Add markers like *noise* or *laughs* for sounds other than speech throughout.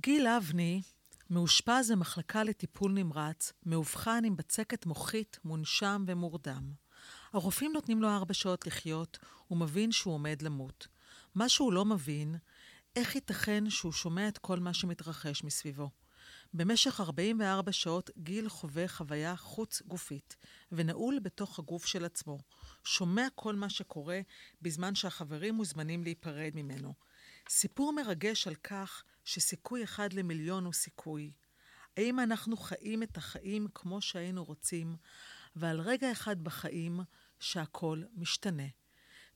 גיל אבני מאושפז במחלקה לטיפול נמרץ, מאובחן עם בצקת מוחית, מונשם ומורדם. הרופאים נותנים לו ארבע שעות לחיות, הוא מבין שהוא עומד למות. מה שהוא לא מבין, איך ייתכן שהוא שומע את כל מה שמתרחש מסביבו. במשך 44 שעות גיל חווה חוויה חוץ-גופית, ונעול בתוך הגוף של עצמו. שומע כל מה שקורה בזמן שהחברים מוזמנים להיפרד ממנו. סיפור מרגש על כך שסיכוי אחד למיליון הוא סיכוי. האם אנחנו חיים את החיים כמו שהיינו רוצים, ועל רגע אחד בחיים שהכל משתנה.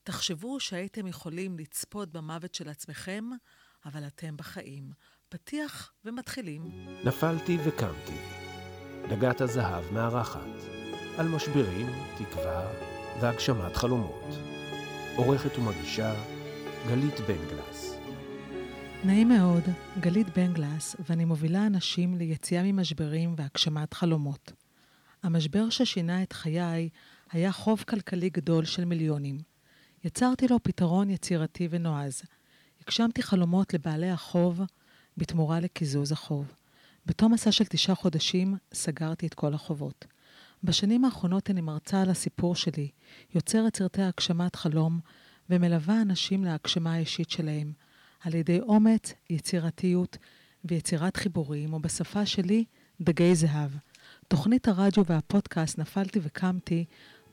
תחשבו שהייתם יכולים לצפות במוות של עצמכם, אבל אתם בחיים. פתיח ומתחילים. נפלתי וקמתי. דגת הזהב מארחת. על משברים, תקווה והגשמת חלומות. עורכת ומגישה גלית בנגלס. נעים מאוד, גלית בנגלס, ואני מובילה אנשים ליציאה ממשברים והגשמת חלומות. המשבר ששינה את חיי היה חוב כלכלי גדול של מיליונים. יצרתי לו פתרון יצירתי ונועז. הגשמתי חלומות לבעלי החוב בתמורה לקיזוז החוב. בתום מסע של תשעה חודשים סגרתי את כל החובות. בשנים האחרונות אני מרצה על הסיפור שלי, יוצרת סרטי הגשמת חלום ומלווה אנשים להגשמה האישית שלהם, על ידי אומץ, יצירתיות ויצירת חיבורים, ובשפה שלי, דגי זהב. תוכנית הרדיו והפודקאסט נפלתי וקמתי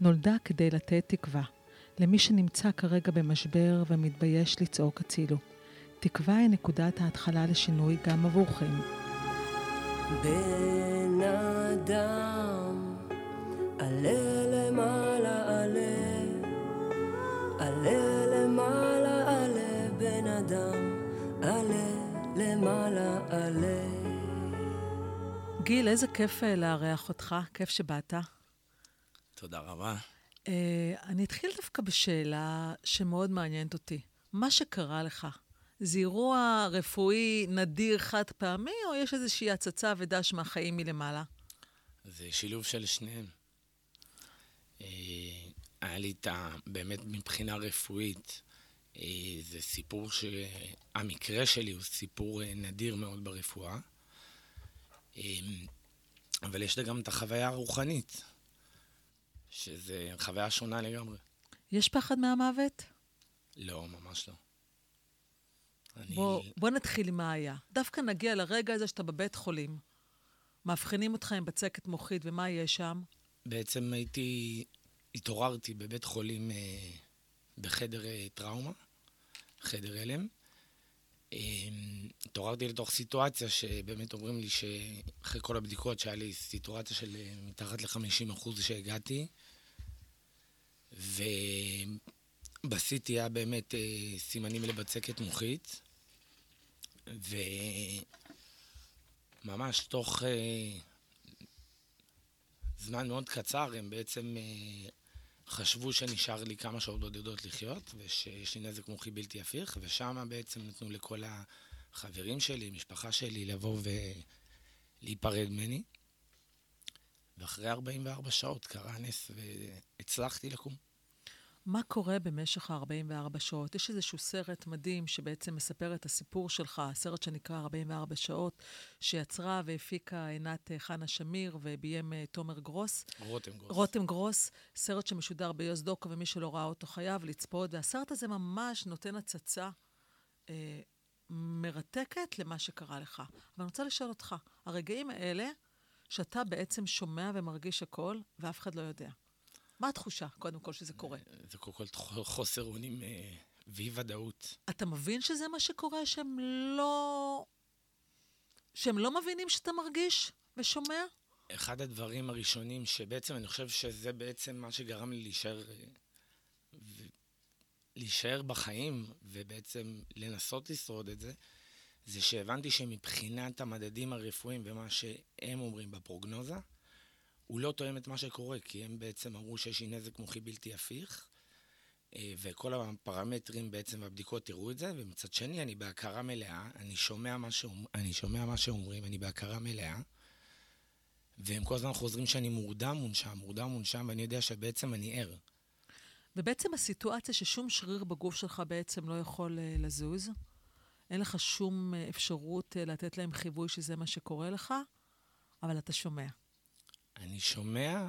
נולדה כדי לתת תקווה. למי שנמצא כרגע במשבר ומתבייש לצעוק הצילו. תקווה היא נקודת ההתחלה לשינוי גם עבורכם. בן אדם, עלה למעלה עלה, עלה למעלה אדם, עלה למעלה עלה. גיל, איזה כיף אה, לארח אותך, כיף שבאת. תודה רבה. Uh, אני אתחיל דווקא בשאלה שמאוד מעניינת אותי. מה שקרה לך, זה אירוע רפואי נדיר חד פעמי, או יש איזושהי הצצה ודש מהחיים מלמעלה? זה שילוב של שניהם. אה, היה לי את ה... באמת מבחינה רפואית, זה סיפור ש... המקרה שלי הוא סיפור נדיר מאוד ברפואה, אבל יש גם את החוויה הרוחנית. שזה חוויה שונה לגמרי. יש פחד מהמוות? לא, ממש לא. אני... בוא, בוא נתחיל עם מה היה. דווקא נגיע לרגע הזה שאתה בבית חולים. מאבחנים אותך עם בצקת מוחית, ומה יש שם? בעצם הייתי, התעוררתי בבית חולים אה, בחדר אה, טראומה, חדר הלם. אה, התעוררתי לתוך סיטואציה שבאמת אומרים לי שאחרי כל הבדיקות שהיה לי סיטואציה של אה, מתחת ל-50% שהגעתי, וב-CT היה באמת אה, סימנים לבצקת מוחית, וממש תוך אה, זמן מאוד קצר הם בעצם חשבו שנשאר לי כמה שעות בודדות לחיות, ושיש לי נזק מוחי בלתי הפיך, ושם בעצם נתנו לכל החברים שלי, משפחה שלי, לבוא ולהיפרד ממני. ואחרי 44 שעות קרה נס והצלחתי לקום. מה קורה במשך ה-44 שעות? יש איזשהו סרט מדהים שבעצם מספר את הסיפור שלך, סרט שנקרא 44 שעות, שיצרה והפיקה עינת אה, חנה שמיר וביים אה, תומר גרוס. רותם גרוס. רותם גרוס, סרט שמשודר ביוס דוקו, ומי שלא ראה אותו חייב לצפות, והסרט הזה ממש נותן הצצה אה, מרתקת למה שקרה לך. אבל אני רוצה לשאול אותך, הרגעים האלה, שאתה בעצם שומע ומרגיש הכל, ואף אחד לא יודע. מה התחושה, קודם כל, שזה קורה? זה קודם כל חוסר אונים אה, ואי-ודאות. אתה מבין שזה מה שקורה, שהם לא... שהם לא מבינים שאתה מרגיש ושומע? אחד הדברים הראשונים שבעצם, אני חושב שזה בעצם מה שגרם לי להישאר... אה, ו... להישאר בחיים, ובעצם לנסות לשרוד את זה, זה שהבנתי שמבחינת המדדים הרפואיים ומה שהם אומרים בפרוגנוזה, הוא לא תואם את מה שקורה, כי הם בעצם אמרו שיש לי נזק מוחי בלתי הפיך, אה, וכל הפרמטרים בעצם והבדיקות הראו את זה, ומצד שני אני בהכרה מלאה, אני שומע מה, שאומר, אני שומע מה שאומרים, אני בהכרה מלאה, והם כל הזמן חוזרים שאני מורדם מונשם, מורדם מונשם, ואני יודע שבעצם אני ער. ובעצם הסיטואציה ששום שריר בגוף שלך בעצם לא יכול uh, לזוז, אין לך שום אה, אפשרות אה, לתת להם חיווי שזה מה שקורה לך, אבל אתה שומע. אני שומע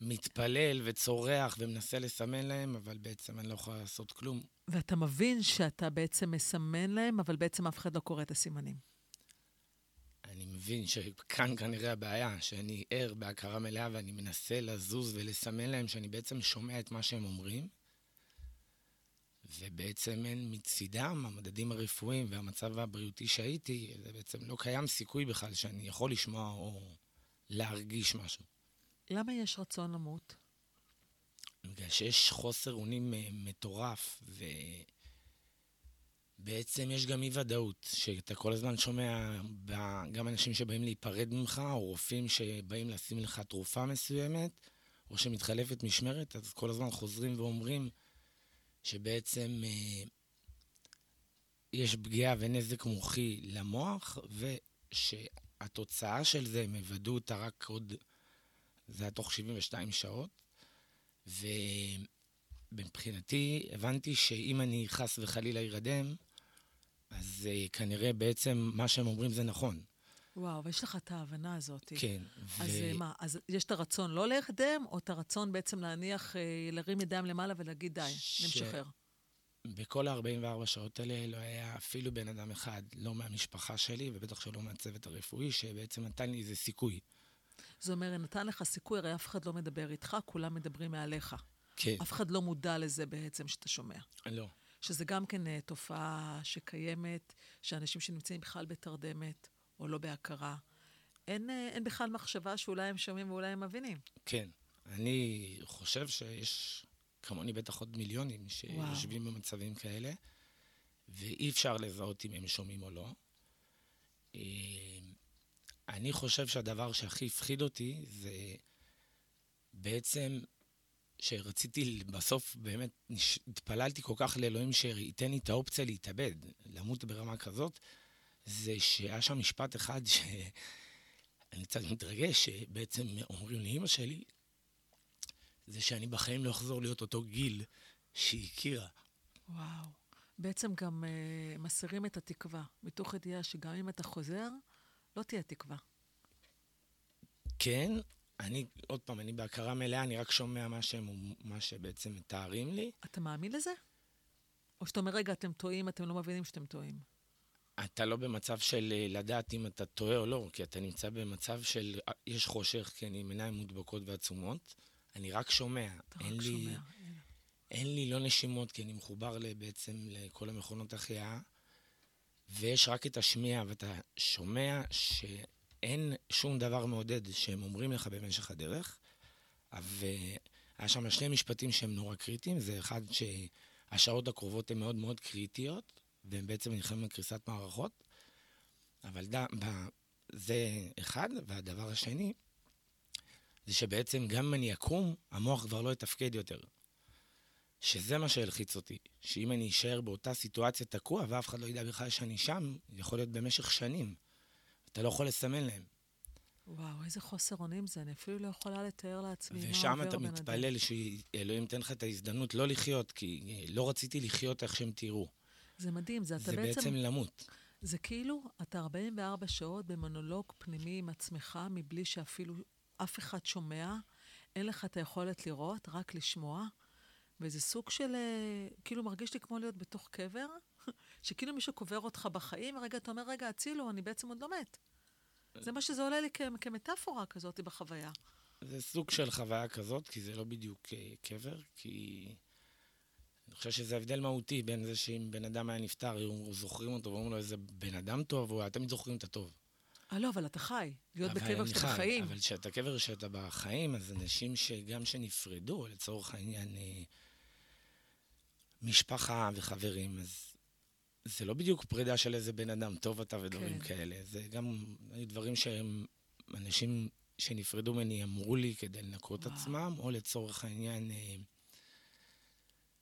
ומתפלל וצורח ומנסה לסמן להם, אבל בעצם אני לא יכול לעשות כלום. ואתה מבין שאתה בעצם מסמן להם, אבל בעצם אף אחד לא קורא את הסימנים. אני מבין שכאן כנראה הבעיה, שאני ער בהכרה מלאה ואני מנסה לזוז ולסמן להם שאני בעצם שומע את מה שהם אומרים, ובעצם אין מצידם, המדדים הרפואיים והמצב הבריאותי שהייתי, זה בעצם לא קיים סיכוי בכלל שאני יכול לשמוע או להרגיש משהו. למה יש רצון למות? בגלל שיש חוסר אונים אה, מטורף, ובעצם יש גם אי-ודאות, שאתה כל הזמן שומע גם אנשים שבאים להיפרד ממך, או רופאים שבאים לשים לך תרופה מסוימת, או שמתחלפת משמרת, אז כל הזמן חוזרים ואומרים שבעצם אה, יש פגיעה ונזק מוחי למוח, ושהתוצאה של זה, הם יוודאו אותה רק עוד, זה היה תוך 72 שעות. ומבחינתי, הבנתי שאם אני חס וחלילה ארדם, אז uh, כנראה בעצם מה שהם אומרים זה נכון. וואו, ויש לך את ההבנה הזאת. כן. אז ו... מה, אז יש את הרצון לא להרדם, או את הרצון בעצם להניח, אה, להרים ידיים למעלה ולהגיד די, ש... נמשחרר? בכל ה-44 שעות האלה לא היה אפילו בן אדם אחד, לא מהמשפחה שלי, ובטח שלא מהצוות הרפואי, שבעצם נתן לי איזה סיכוי. זאת אומרת, נתן לך סיכוי, הרי אף אחד לא מדבר איתך, כולם מדברים מעליך. כן. אף אחד לא מודע לזה בעצם שאתה שומע. לא. שזה גם כן אה, תופעה שקיימת, שאנשים שנמצאים בכלל בתרדמת, או לא בהכרה, אין, אה, אין בכלל מחשבה שאולי הם שומעים ואולי הם מבינים. כן. אני חושב שיש כמוני בטח עוד מיליונים שיושבים וואו. במצבים כאלה, ואי אפשר לזהות אם הם שומעים או לא. אה, אני חושב שהדבר שהכי הפחיד אותי זה בעצם שרציתי, בסוף באמת התפללתי כל כך לאלוהים שייתן לי את האופציה להתאבד, למות ברמה כזאת, זה שהיה שם משפט אחד שאני קצת מתרגש, שבעצם אומרים לאימא שלי, זה שאני בחיים לא אחזור להיות אותו גיל שהיא הכירה. וואו. בעצם גם uh, מסירים את התקווה, מתוך ידיעה שגם אם אתה חוזר, לא תהיה תקווה. כן, אני, עוד פעם, אני בהכרה מלאה, אני רק שומע מה, שהם, מה שבעצם מתארים לי. אתה מאמין לזה? או שאתה אומר, רגע, אתם טועים, אתם לא מבינים שאתם טועים? אתה לא במצב של אה, לדעת אם אתה טועה או לא, כי אתה נמצא במצב של, אה, יש חושך, כי אני עם עיניים מודבקות ועצומות. אני רק שומע. אתה רק לי, שומע. אין לי לא נשימות, כי אני מחובר בעצם לכל המכונות החייאה, ויש רק את השמיע, ואתה שומע שאין שום דבר מעודד שהם אומרים לך במשך הדרך. והיה שם שני משפטים שהם נורא קריטיים, זה אחד שהשעות הקרובות הן מאוד מאוד קריטיות, והם בעצם נלחמים על קריסת מערכות, אבל ד... זה אחד, והדבר השני, זה שבעצם גם אם אני אקום, המוח כבר לא יתפקד יותר. שזה מה שהלחיץ אותי, שאם אני אשאר באותה סיטואציה תקוע ואף אחד לא ידע בכלל שאני שם, יכול להיות במשך שנים. אתה לא יכול לסמן להם. וואו, איזה חוסר אונים זה, אני אפילו לא יכולה לתאר לעצמי מה עובר ושם אתה מתפלל שאלוהים ייתן לך את ההזדמנות לא לחיות, כי לא רציתי לחיות איך שהם תראו. זה מדהים, זה אתה זה בעצם... זה בעצם למות. זה כאילו, אתה 44 שעות במונולוג פנימי עם עצמך, מבלי שאפילו אף אחד שומע, אין לך את היכולת לראות, רק לשמוע. וזה סוג של, אה, כאילו מרגיש לי כמו להיות בתוך קבר, *laughs* שכאילו מישהו קובר אותך בחיים, ורגע אתה אומר, רגע, הצילו, אני בעצם עוד לא מת. זה מה שזה עולה לי כ- כמטאפורה כזאת בחוויה. זה סוג של חוויה כזאת, כי זה לא בדיוק אה, קבר, כי חושב שזה הבדל מהותי בין זה שאם בן אדם היה נפטר, היו זוכרים אותו ואומרים לו איזה בן אדם טוב, או אתם זוכרים את הטוב. אה, לא, אבל אתה חי. להיות בקבר שאתה בחיים. אבל כשאתה קבר שאתה בחיים, אז אנשים שגם שנפרדו, לצורך העניין, אה, משפחה וחברים, אז זה לא בדיוק פרידה של איזה בן אדם, טוב אתה ודברים כן. כאלה. זה גם היו דברים שהם, אנשים שנפרדו ממני אמרו לי כדי לנקות וואו. עצמם, או לצורך העניין, אה,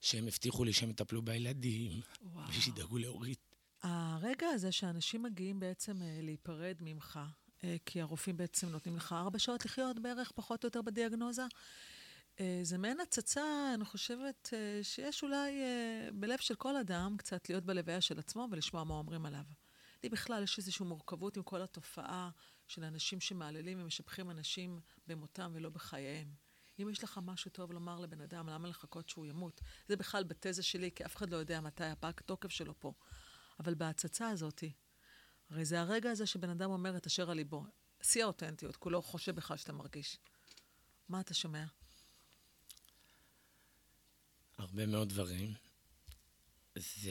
שהם הבטיחו לי שהם יטפלו בילדים, ושידאגו לאורית. הרגע הזה שאנשים מגיעים בעצם אה, להיפרד ממך, אה, כי הרופאים בעצם נותנים לך ארבע שעות לחיות בערך, פחות או יותר בדיאגנוזה, אה, זה מעין הצצה, אני חושבת, שיש אולי בלב של כל אדם קצת להיות בלוויה של עצמו ולשמוע מה אומרים עליו. לי בכלל יש איזושהי מורכבות עם כל התופעה של אנשים שמעללים ומשבחים אנשים במותם ולא בחייהם. אם יש לך משהו טוב לומר לבן אדם, למה לחכות שהוא ימות? זה בכלל בתזה שלי, כי אף אחד לא יודע מתי הפג תוקף שלו פה. אבל בהצצה הזאתי, הרי זה הרגע הזה שבן אדם אומר את אשר על ליבו. שיא האותנטיות, כולו חושב בכלל שאתה מרגיש. מה אתה שומע? הרבה מאוד דברים. זה...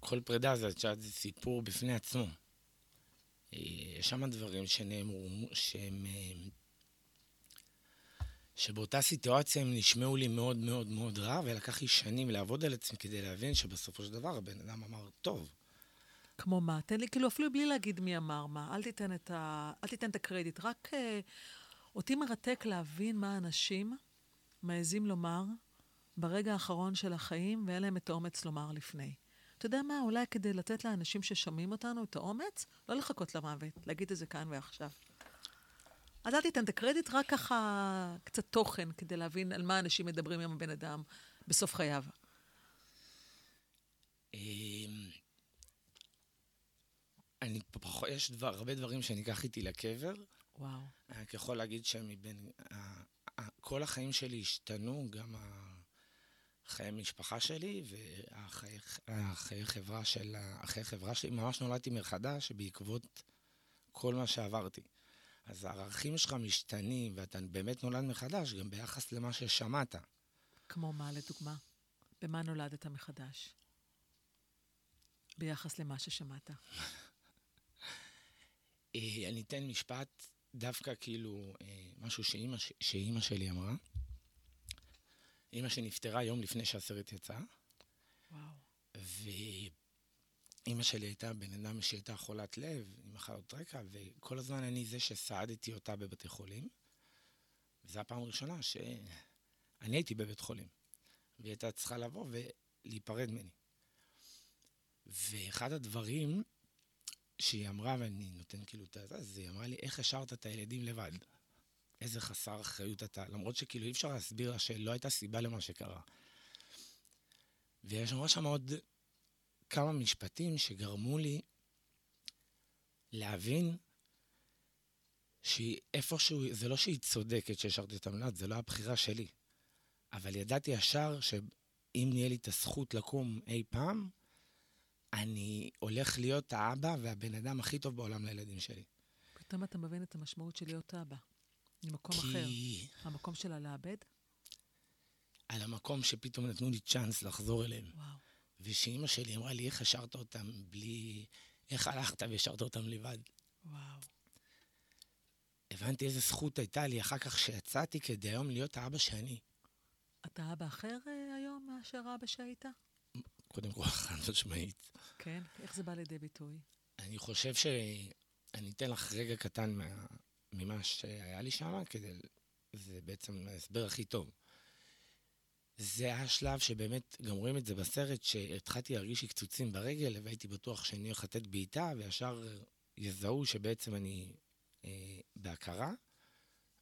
כל פרידה זה, זה סיפור בפני עצמו. אה, יש שם דברים שנאמרו, שהם... אה, שבאותה סיטואציה הם נשמעו לי מאוד מאוד מאוד רע, ולקח לי שנים לעבוד על עצמי כדי להבין שבסופו של דבר הבן אדם אמר, טוב. כמו מה? תן לי, כאילו, אפילו בלי להגיד מי אמר מה. אל תיתן את, ה... אל תיתן את הקרדיט. רק uh, אותי מרתק להבין מה אנשים מעזים לומר ברגע האחרון של החיים, ואין להם את האומץ לומר לפני. אתה יודע מה? אולי כדי לתת לאנשים ששומעים אותנו את האומץ, לא לחכות למוות, להגיד את זה כאן ועכשיו. אז אל תיתן את הקרדיט, רק ככה קצת תוכן, כדי להבין על מה אנשים מדברים עם הבן אדם בסוף חייו. אמ, אני פחות, יש דבר, הרבה דברים שאני אקח איתי לקבר. וואו. אני יכול להגיד שמבין, כל החיים שלי השתנו, גם חיי המשפחה שלי והחיי חברה של, החיי חברה שלי. ממש נולדתי מחדש בעקבות כל מה שעברתי. אז הערכים שלך משתנים, ואתה באמת נולד מחדש, גם ביחס למה ששמעת. כמו מה, לדוגמה? במה נולדת מחדש? ביחס למה ששמעת. *laughs* אה, אני אתן משפט, דווקא כאילו אה, משהו שאימא, שאימא שלי אמרה. אימא שנפטרה יום לפני שהסרט יצא. וואו. אימא שלי הייתה בן אדם שהייתה חולת לב, עם מחלות רקע, וכל הזמן אני זה שסעדתי אותה בבתי חולים. וזו הפעם הראשונה שאני הייתי בבית חולים. והיא הייתה צריכה לבוא ולהיפרד ממני. ואחד הדברים שהיא אמרה, ואני נותן כאילו את זה, אז היא אמרה לי, איך השארת את הילדים לבד? איזה חסר אחריות אתה. למרות שכאילו אי אפשר להסביר לה שלא הייתה סיבה למה שקרה. ויש שם עוד כמה משפטים שגרמו לי להבין שאיפשהו, זה לא שהיא צודקת שהשארתי את המנהל, זה לא הבחירה שלי. אבל ידעתי ישר שאם נהיה לי את הזכות לקום אי פעם, אני הולך להיות האבא והבן אדם הכי טוב בעולם לילדים שלי. פתאום אתה מבין את המשמעות של להיות אבא. ממקום כי... אחר. המקום שלה לאבד? על המקום שפתאום נתנו לי צ'אנס לחזור אליהם. וואו. ושאימא שלי אמרה לי, איך השארת אותם בלי... איך הלכת והשארת אותם לבד? וואו. הבנתי איזה זכות הייתה לי אחר כך שיצאתי כדי היום להיות האבא שאני. אתה אבא אחר אה, היום מאשר אבא שהיית? קודם כל, חד משמעית. כן? איך זה בא לידי ביטוי? אני חושב ש... אני אתן לך רגע קטן מה... ממה שהיה לי שם, כדי... זה בעצם ההסבר הכי טוב. זה השלב שבאמת, גם רואים את זה בסרט, שהתחלתי להרגיש קצוצים ברגל, והייתי בטוח שאני הולך לתת בעיטה, וישר יזהו שבעצם אני אה, בהכרה,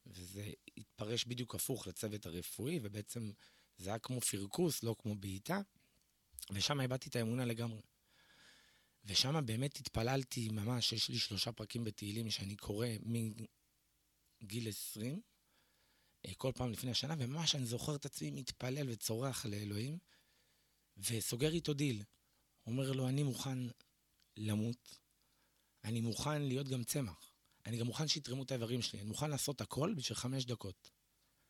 וזה התפרש בדיוק הפוך לצוות הרפואי, ובעצם זה היה כמו פרכוס, לא כמו בעיטה, ושם איבדתי את האמונה לגמרי. ושם באמת התפללתי ממש, יש לי שלושה פרקים בתהילים שאני קורא מגיל 20, אה, כל פעם לפני השנה, וממש אני זוכר את עצמי מתפלל וצורח לאלוהים, וסוגר איתו דיל. אומר לו, אני מוכן למות, אני מוכן להיות גם צמח. אני גם מוכן שיתרמו את האיברים שלי, אני מוכן לעשות הכל בשביל חמש דקות.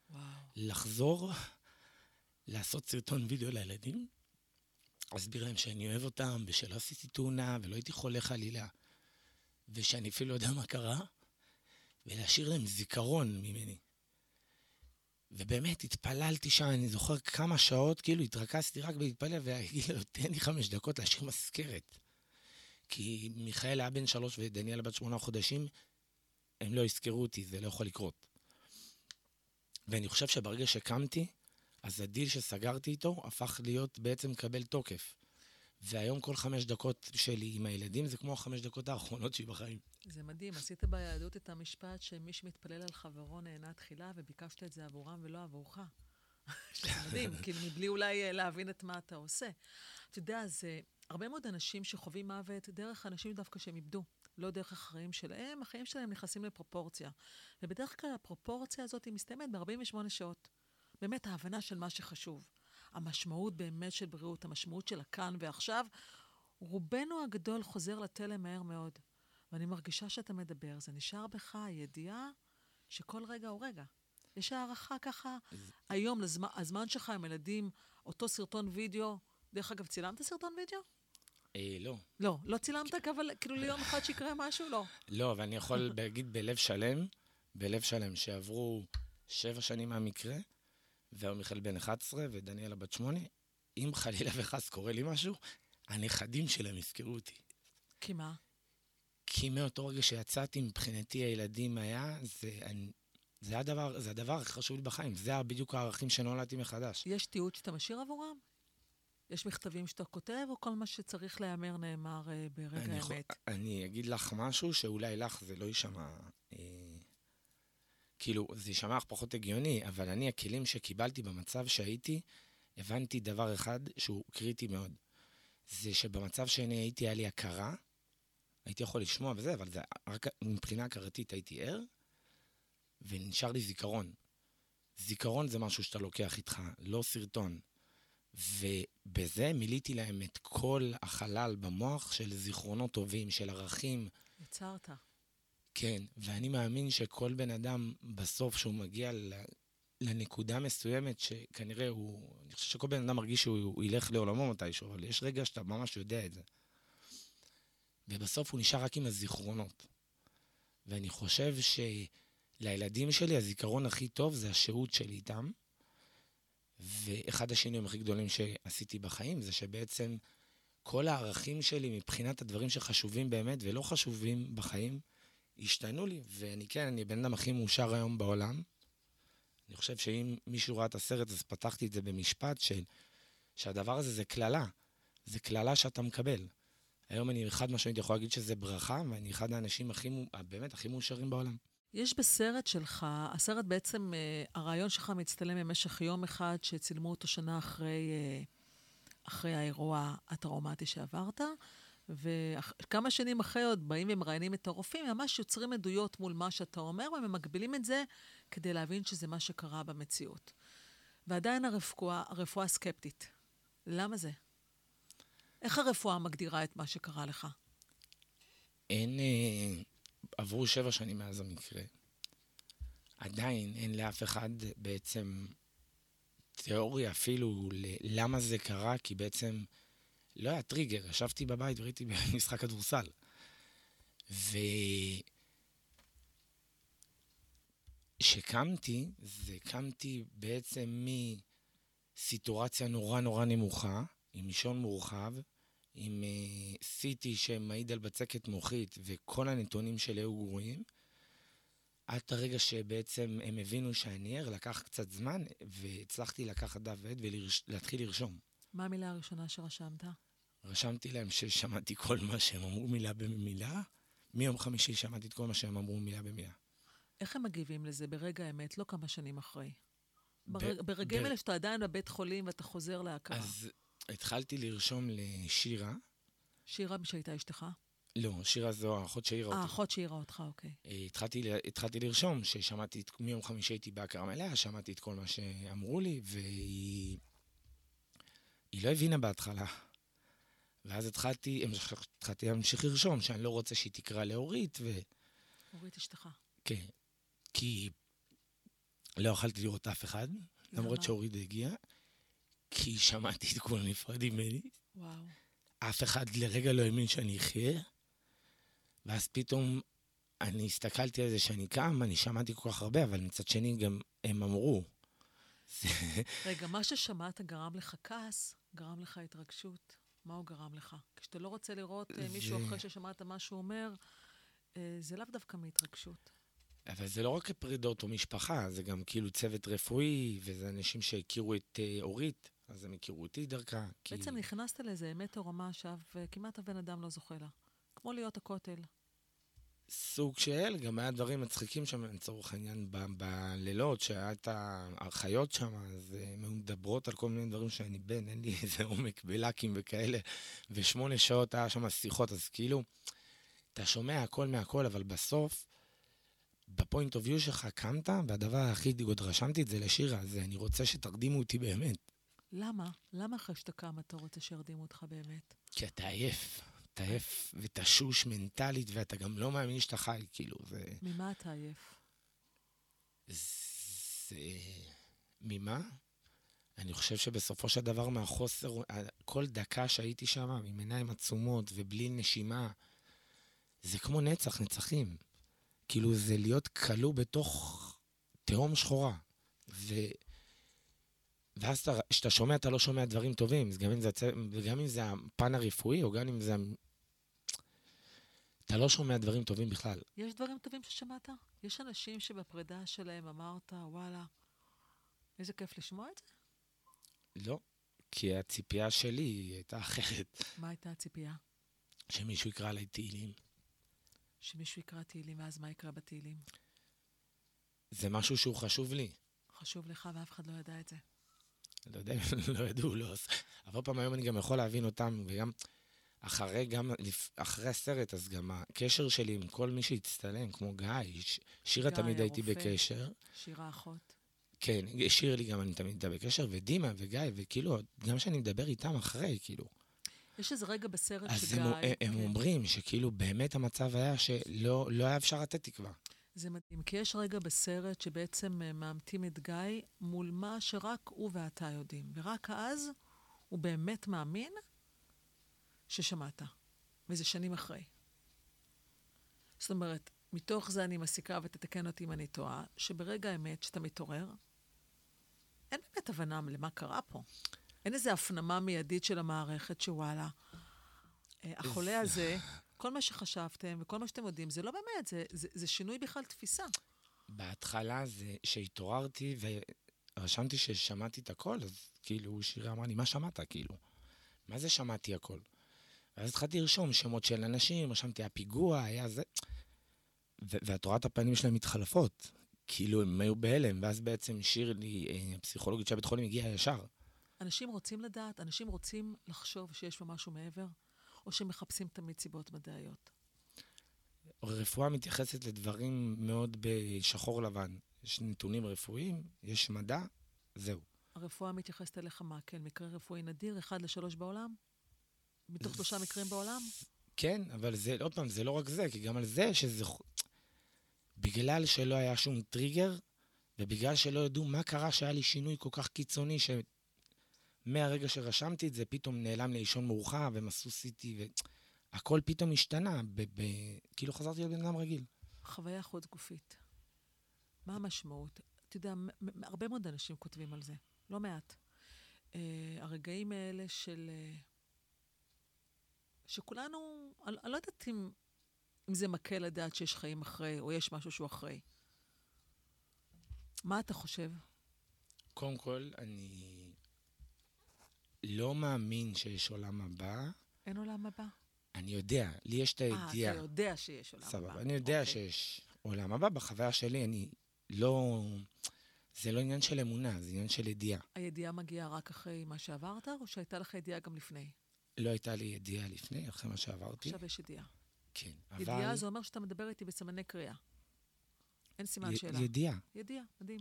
וואו. לחזור, לעשות סרטון וידאו לילדים, להסביר להם שאני אוהב אותם, ושלא עשיתי תאונה, ולא הייתי חולה חלילה, ושאני אפילו לא יודע מה קרה, ולהשאיר להם זיכרון ממני. ובאמת, התפללתי שם, אני זוכר כמה שעות, כאילו התרכזתי רק בלהתפלל, והגיד לו, תן לי חמש דקות להשאיר מזכרת. כי מיכאל היה בן שלוש ודניאל בת שמונה חודשים, הם לא יזכרו אותי, זה לא יכול לקרות. ואני חושב שברגע שקמתי, אז הדיל שסגרתי איתו הפך להיות בעצם לקבל תוקף. והיום כל חמש דקות שלי עם הילדים זה כמו החמש דקות האחרונות שלי בחיים. זה מדהים, עשית ביהדות את המשפט שמי שמתפלל על חברו נהנה תחילה, וביקשת את זה עבורם ולא עבורך. *laughs* שזה מדהים, כאילו, מבלי אולי אה, להבין את מה אתה עושה. אתה יודע, זה הרבה מאוד אנשים שחווים מוות דרך אנשים דווקא שהם איבדו, לא דרך החיים שלהם, החיים שלהם נכנסים לפרופורציה. ובדרך כלל הפרופורציה הזאת היא מסתיימת ב-48 שעות. באמת ההבנה של מה שחשוב. המשמעות באמת של בריאות, המשמעות של הכאן ועכשיו, רובנו הגדול חוזר לתלם מהר מאוד. ואני מרגישה שאתה מדבר, זה נשאר בך הידיעה שכל רגע הוא רגע. יש הערכה ככה, היום, לזמן, הזמן שלך עם ילדים, אותו סרטון וידאו, דרך אגב, צילמת סרטון וידאו? אה, לא. לא, לא צילמת, אבל כאילו ליום אחד שיקרה משהו? לא. לא, אבל אני יכול להגיד בלב שלם, בלב שלם, שעברו שבע שנים מהמקרה, והיום מיכאל בן 11 ודניאלה בת 8, אם חלילה וחס קורה לי משהו, הנכדים שלהם יזכרו אותי. כי מה? כי מאותו רגע שיצאתי, מבחינתי הילדים היה, זה, אני, זה הדבר, זה הדבר הכי חשוב לי בחיים, זה בדיוק הערכים שנולדתי מחדש. יש תיעוד שאתה משאיר עבורם? יש מכתבים שאתה כותב, או כל מה שצריך להיאמר נאמר uh, ברגע אני יכול, האמת? אני אגיד לך משהו שאולי לך זה לא יישמע... אה, כאילו, זה יישמע לך פחות הגיוני, אבל אני, הכלים שקיבלתי במצב שהייתי, הבנתי דבר אחד שהוא קריטי מאוד. זה שבמצב שאני הייתי, היה לי הכרה, הייתי יכול לשמוע וזה, אבל זה רק מבחינה הכרתית הייתי ער, ונשאר לי זיכרון. זיכרון זה משהו שאתה לוקח איתך, לא סרטון. ובזה מילאתי להם את כל החלל במוח של זיכרונות טובים, של ערכים. יצרת. כן, ואני מאמין שכל בן אדם, בסוף, שהוא מגיע לנקודה מסוימת, שכנראה הוא... אני חושב שכל בן אדם מרגיש שהוא ילך לעולמו מתישהו, אבל יש רגע שאתה ממש יודע את זה. ובסוף הוא נשאר רק עם הזיכרונות. ואני חושב שלילדים שלי הזיכרון הכי טוב זה השהות שלי איתם. ואחד השינויים הכי גדולים שעשיתי בחיים זה שבעצם כל הערכים שלי מבחינת הדברים שחשובים באמת ולא חשובים בחיים, השתנו לי. ואני כן, אני הבן אדם הכי מאושר היום בעולם. אני חושב שאם מישהו ראה את הסרט, אז פתחתי את זה במשפט של, שהדבר הזה זה קללה. זה קללה שאתה מקבל. היום אני חד משמעית יכול להגיד שזה ברכה, ואני אחד האנשים הכי, באמת, הכי מאושרים בעולם. יש בסרט שלך, הסרט בעצם, אה, הרעיון שלך מצטלם במשך יום אחד, שצילמו אותו שנה אחרי, אה, אחרי האירוע הטראומטי שעברת, וכמה שנים אחרי עוד באים ומראיינים את הרופאים, ממש יוצרים עדויות מול מה שאתה אומר, וממקבילים את זה כדי להבין שזה מה שקרה במציאות. ועדיין הרפואה, הרפואה סקפטית. למה זה? איך הרפואה מגדירה את מה שקרה לך? אין... אה, עברו שבע שנים מאז המקרה. עדיין אין לאף אחד בעצם תיאוריה אפילו למה זה קרה, כי בעצם לא היה טריגר. ישבתי בבית וראיתי *laughs* משחק כדורסל. ו... כשקמתי, זה קמתי בעצם מסיטואציה נורא נורא נמוכה, עם לישון מורחב, עם uh, אה, CT שמעיד על בצקת מוחית וכל הנתונים שלי היו גרועים, עד הרגע שבעצם הם הבינו שאני ער, לקח קצת זמן, והצלחתי לקחת דף ועט ולהתחיל לרשום. מה המילה הראשונה שרשמת? רשמתי להם ששמעתי כל מה שהם אמרו מילה במילה. מיום חמישי שמעתי את כל מה שהם אמרו מילה במילה. איך הם מגיבים לזה ברגע האמת, לא כמה שנים אחרי? ב- ברגעים ב- האלה שאתה עדיין בבית חולים ואתה חוזר להכרה. אז התחלתי לרשום לשירה. שירה שהייתה אשתך? לא, שירה זו האחות שהעירה אותי. האחות שהעירה אותך, אוקיי. אה, התחלתי, התחלתי לרשום ששמעתי, מיום חמישי הייתי בהכרה מלאה, שמעתי את כל מה שאמרו לי, והיא היא לא הבינה בהתחלה. ואז התחלתי, התחלתי להמשיך לרשום שאני לא רוצה שהיא תקרא לאורית, ו... אורית אשתך. כן. כי לא יכלתי לראות אף אחד, למרות שאורית הגיעה. כי שמעתי את כולם נפרדים ממני. וואו. אף אחד לרגע לא האמין שאני אחיה. ואז פתאום אני הסתכלתי על זה שאני קם, אני שמעתי כל כך הרבה, אבל מצד שני גם הם אמרו. *laughs* רגע, מה ששמעת גרם לך כעס, גרם לך התרגשות. מה הוא גרם לך? כשאתה לא רוצה לראות אה, מישהו אחרי ששמעת מה שהוא אומר, אה, זה לאו דווקא מהתרגשות. אבל זה לא רק פרידות או משפחה, זה גם כאילו צוות רפואי, וזה אנשים שהכירו את uh, אורית, אז הם הכירו אותי דרכה. כי... בעצם נכנסת לאיזה אמת עורמה שכמעט הבן אדם לא זוכה לה. כמו להיות הכותל. סוג של, גם היה דברים מצחיקים שם, לצורך העניין, בלילות, שהיה את האחיות שם, אז אה, הן מדברות על כל מיני דברים שאני בן, אין לי *laughs* איזה עומק בלאקים וכאלה, ושמונה שעות היה שם שיחות, אז כאילו, אתה שומע הכל מהכל, אבל בסוף, בפוינט אוף יו שלך קמת, והדבר היחיד, עוד רשמתי את זה לשירה, אז אני רוצה שתרדימו אותי באמת. למה? למה אחרי שאתה קם אתה רוצה שירדימו אותך באמת? כי אתה עייף. אתה עייף ותשוש מנטלית, ואתה גם לא מאמין שאתה חי, כאילו, זה... ממה אתה עייף? זה... ממה? אני חושב שבסופו של דבר מהחוסר, כל דקה שהייתי שם, עם עיניים עצומות ובלי נשימה, זה כמו נצח, נצחים. כאילו, זה להיות כלוא בתוך תהום שחורה. ו... ואז כשאתה שומע, אתה לא שומע דברים טובים, גם אם, זה, גם אם זה הפן הרפואי, או גם אם זה... אתה לא שומע דברים טובים בכלל. יש דברים טובים ששמעת? יש אנשים שבפרידה שלהם אמרת, וואלה, איזה כיף לשמוע את זה? לא, כי הציפייה שלי הייתה אחרת. מה הייתה הציפייה? שמישהו יקרא עליי תהילים. שמישהו יקרא תהילים, ואז מה יקרא בתהילים? זה משהו שהוא חשוב לי. חשוב לך ואף אחד לא ידע את זה. לא יודע, לא ידעו, לא. אבל פעם היום אני גם יכול להבין אותם, וגם אחרי, גם אחרי הסרט, אז גם הקשר שלי עם כל מי שהצטלם, כמו גיא, שירה תמיד הייתי בקשר. שירה אחות. כן, שיר לי גם אני תמיד הייתה בקשר, ודימה וגיא, וכאילו, גם כשאני מדבר איתם אחרי, כאילו. יש איזה רגע בסרט שגיא... אז הם, הם כן. אומרים שכאילו באמת המצב היה שלא לא היה אפשר לתת תקווה. זה מדהים, כי יש רגע בסרט שבעצם אה, מאמתים את גיא מול מה שרק הוא ואתה יודעים. ורק אז הוא באמת מאמין ששמעת. וזה שנים אחרי. זאת אומרת, מתוך זה אני מסיקה, ותתקן אותי אם אני טועה, שברגע האמת שאתה מתעורר, אין באמת הבנה למה קרה פה. אין איזו הפנמה מיידית של המערכת שוואלה, אה, החולה הזה *laughs* כל מה שחשבתם וכל מה שאתם יודעים, זה לא באמת, זה, זה, זה שינוי בכלל תפיסה. בהתחלה זה שהתעוררתי ורשמתי ששמעתי את הכל, אז כאילו שירה אמרה לי, מה שמעת? כאילו, מה זה שמעתי הכל? ואז התחלתי לרשום שמות של אנשים, רשמתי, היה פיגוע, היה זה. ואת רואה את הפנים שלהם מתחלפות. כאילו, הם היו בהלם, ואז בעצם שירלי, אה, הפסיכולוגית של הבית חולים, הגיעה ישר. אנשים רוצים לדעת, אנשים רוצים לחשוב שיש פה משהו מעבר. או שמחפשים תמיד סיבות מדעיות? רפואה מתייחסת לדברים מאוד בשחור לבן. יש נתונים רפואיים, יש מדע, זהו. הרפואה מתייחסת אליך מה? כן, מקרה רפואי נדיר, אחד לשלוש בעולם? מתוך שלושה מקרים בעולם? כן, אבל זה, עוד פעם, זה לא רק זה, כי גם על זה שזה... בגלל שלא היה שום טריגר, ובגלל שלא ידעו מה קרה שהיה לי שינוי כל כך קיצוני, מהרגע שרשמתי את זה, פתאום נעלם לי לישון מאוחר, והם עשו סיטי, והכל פתאום השתנה, ב- ב- כאילו חזרתי להיות בן אדם רגיל. חוויה חוץ גופית. מה המשמעות? אתה יודע, הרבה מאוד אנשים כותבים על זה, לא מעט. Uh, הרגעים האלה של... Uh, שכולנו, אני, אני לא יודעת אם, אם זה מקל לדעת שיש חיים אחרי, או יש משהו שהוא אחרי. מה אתה חושב? קודם כל, אני לא מאמין שיש עולם הבא. אין עולם הבא? אני יודע, לי יש את הידיעה. אה, אתה יודע שיש עולם סבבה, הבא. סבבה, אני יודע okay. אוקיי. שיש עולם הבא. בחוויה שלי, אני לא... זה לא עניין של אמונה, זה עניין של ידיעה. הידיעה מגיעה רק אחרי מה שעברת, או שהייתה לך ידיעה גם לפני? לא הייתה לי ידיעה לפני, אחרי מה שעברתי. עכשיו יש ידיעה. כן, אבל... ידיעה זה אומר שאתה מדבר איתי בסימני קריאה. אין סימן י... שאלה. ידיעה. ידיעה, מדהים.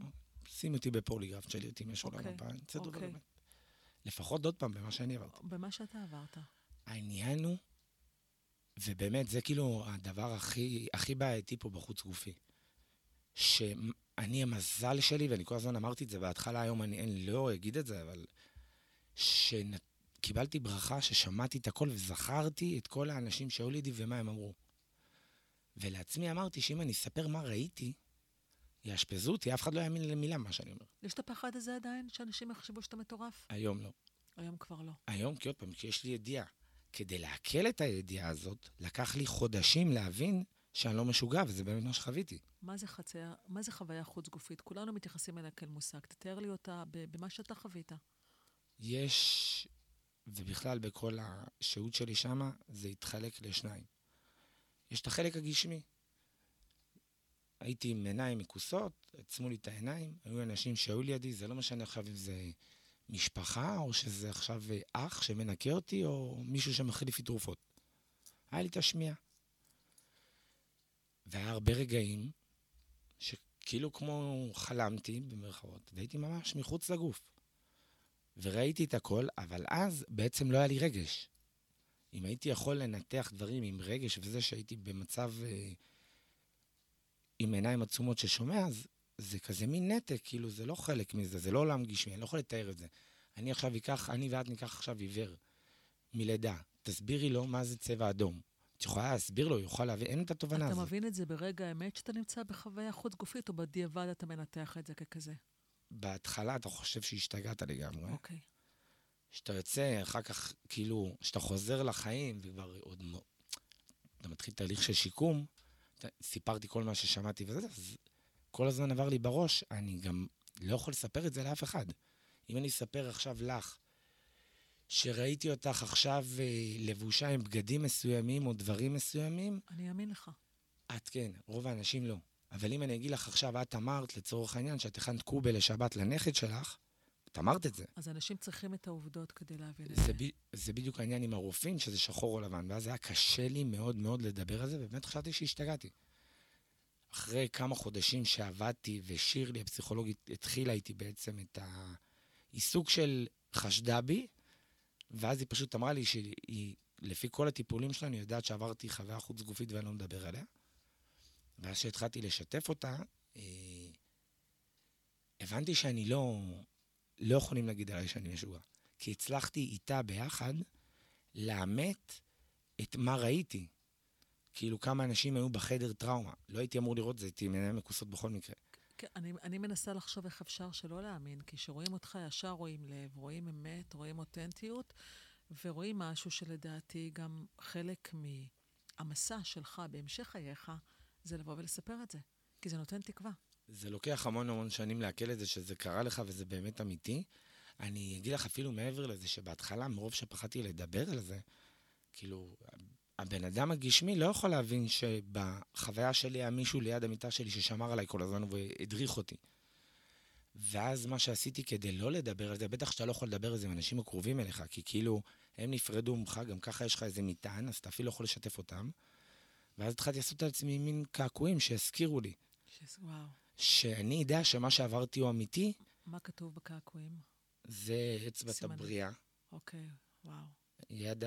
שים אותי בפוליגרף, תשאלי אותי אם יש עולם אוקיי, הבא, אני באמת. לפחות עוד פעם, במה שאני עברתי. במה שאתה עברת. העניין הוא, ובאמת, זה כאילו הדבר הכי, הכי בעייתי פה בחוץ גופי. שאני, המזל שלי, ואני כל הזמן אמרתי את זה בהתחלה, היום אני, אני לא אגיד את זה, אבל שקיבלתי ברכה ששמעתי את הכל וזכרתי את כל האנשים שהיו לידי ומה הם אמרו. ולעצמי אמרתי שאם אני אספר מה ראיתי, יאשפזו אותי, אף אחד לא יאמין למילה מה שאני אומר. יש את הפחד הזה עדיין, שאנשים יחשבו שאתה מטורף? היום לא. היום כבר לא. היום, כי עוד פעם, כי יש לי ידיעה. כדי לעכל את הידיעה הזאת, לקח לי חודשים להבין שאני לא משוגע, וזה באמת מה שחוויתי. מה זה חציה, מה זה חוויה חוץ גופית? כולנו מתייחסים אליה כאל מושג. תתאר לי אותה במה שאתה חווית. יש, ובכלל בכל השהות שלי שמה, זה התחלק לשניים. יש את החלק הגשמי. הייתי עם עיניים מכוסות, עצמו לי את העיניים, היו אנשים שהיו לידי, זה לא משנה עכשיו אם זה משפחה, או שזה עכשיו אח שמנקה אותי, או מישהו שמחליף לי תרופות. היה לי את השמיעה. והיה הרבה רגעים שכאילו כמו חלמתי, במרכאות, והייתי ממש מחוץ לגוף. וראיתי את הכל, אבל אז בעצם לא היה לי רגש. אם הייתי יכול לנתח דברים עם רגש וזה שהייתי במצב אה, עם עיניים עצומות ששומע, אז זה כזה מין נתק, כאילו זה לא חלק מזה, זה לא עולם גשמי, אני לא יכול לתאר את זה. אני עכשיו אקח, אני ואת ניקח עכשיו עיוור מלידה, תסבירי לו מה זה צבע אדום. את יכולה להסביר לו, יוכל להבין, אין את התובנה הזאת. אתה מבין את זה ברגע האמת שאתה נמצא בחוויה חוץ גופית, או בדיעבד אתה מנתח את זה ככזה? בהתחלה אתה חושב שהשתגעת לגמרי. אוקיי. כשאתה יוצא, אחר כך, כאילו, כשאתה חוזר לחיים, וכבר עוד... אתה מתחיל תהליך של שיקום, סיפרתי כל מה ששמעתי וזה, אז כל הזמן עבר לי בראש, אני גם לא יכול לספר את זה לאף אחד. אם אני אספר עכשיו לך, שראיתי אותך עכשיו אה, לבושה עם בגדים מסוימים או דברים מסוימים... אני אאמין לך. את כן, רוב האנשים לא. אבל אם אני אגיד לך עכשיו, את אמרת, לצורך העניין, שאת הכנת קובה לשבת לנכד שלך, את אמרת את זה. אז אנשים צריכים את העובדות כדי להבין את זה. ב, זה בדיוק העניין עם הרופאים, שזה שחור או לבן. ואז היה קשה לי מאוד מאוד לדבר על זה, ובאמת חשבתי שהשתגעתי. אחרי כמה חודשים שעבדתי, ושירלי, הפסיכולוגית, התחילה איתי בעצם את העיסוק של חשדה בי, ואז היא פשוט אמרה לי שהיא, לפי כל הטיפולים שלנו, היא יודעת שעברתי חוויה חוץ גופית ואני לא מדבר עליה. ואז כשהתחלתי לשתף אותה, אה, הבנתי שאני לא, לא יכולים להגיד עליי שאני משוגע. כי הצלחתי איתה ביחד לאמת את מה ראיתי. כאילו כמה אנשים היו בחדר טראומה. לא הייתי אמור לראות את זה, הייתי מנהל מכוסות בכל מקרה. כן, אני, אני מנסה לחשוב איך אפשר שלא להאמין, כי כשרואים אותך ישר רואים לב, רואים אמת, רואים אותנטיות, ורואים משהו שלדעתי גם חלק מהמסע שלך בהמשך חייך, זה לבוא ולספר את זה, כי זה נותן תקווה. זה לוקח המון המון שנים לעכל את זה, שזה קרה לך וזה באמת אמיתי. אני אגיד לך אפילו מעבר לזה, שבהתחלה, מרוב שפחדתי לדבר על זה, כאילו, הבן אדם הגשמי לא יכול להבין שבחוויה שלי היה מישהו ליד המיטה שלי ששמר עליי כל הזמן והדריך אותי. ואז מה שעשיתי כדי לא לדבר על זה, בטח שאתה לא יכול לדבר על זה עם אנשים הקרובים אליך, כי כאילו, הם נפרדו ממך, גם ככה יש לך איזה מטען, אז אתה אפילו לא יכול לשתף אותם. ואז התחלתי לעשות על עצמי מין קעקועים שיזכירו לי. וואו. שאני יודע שמה שעברתי הוא אמיתי. מה כתוב בקעקועים? זה אצבעת הבריאה. אוקיי, וואו. יד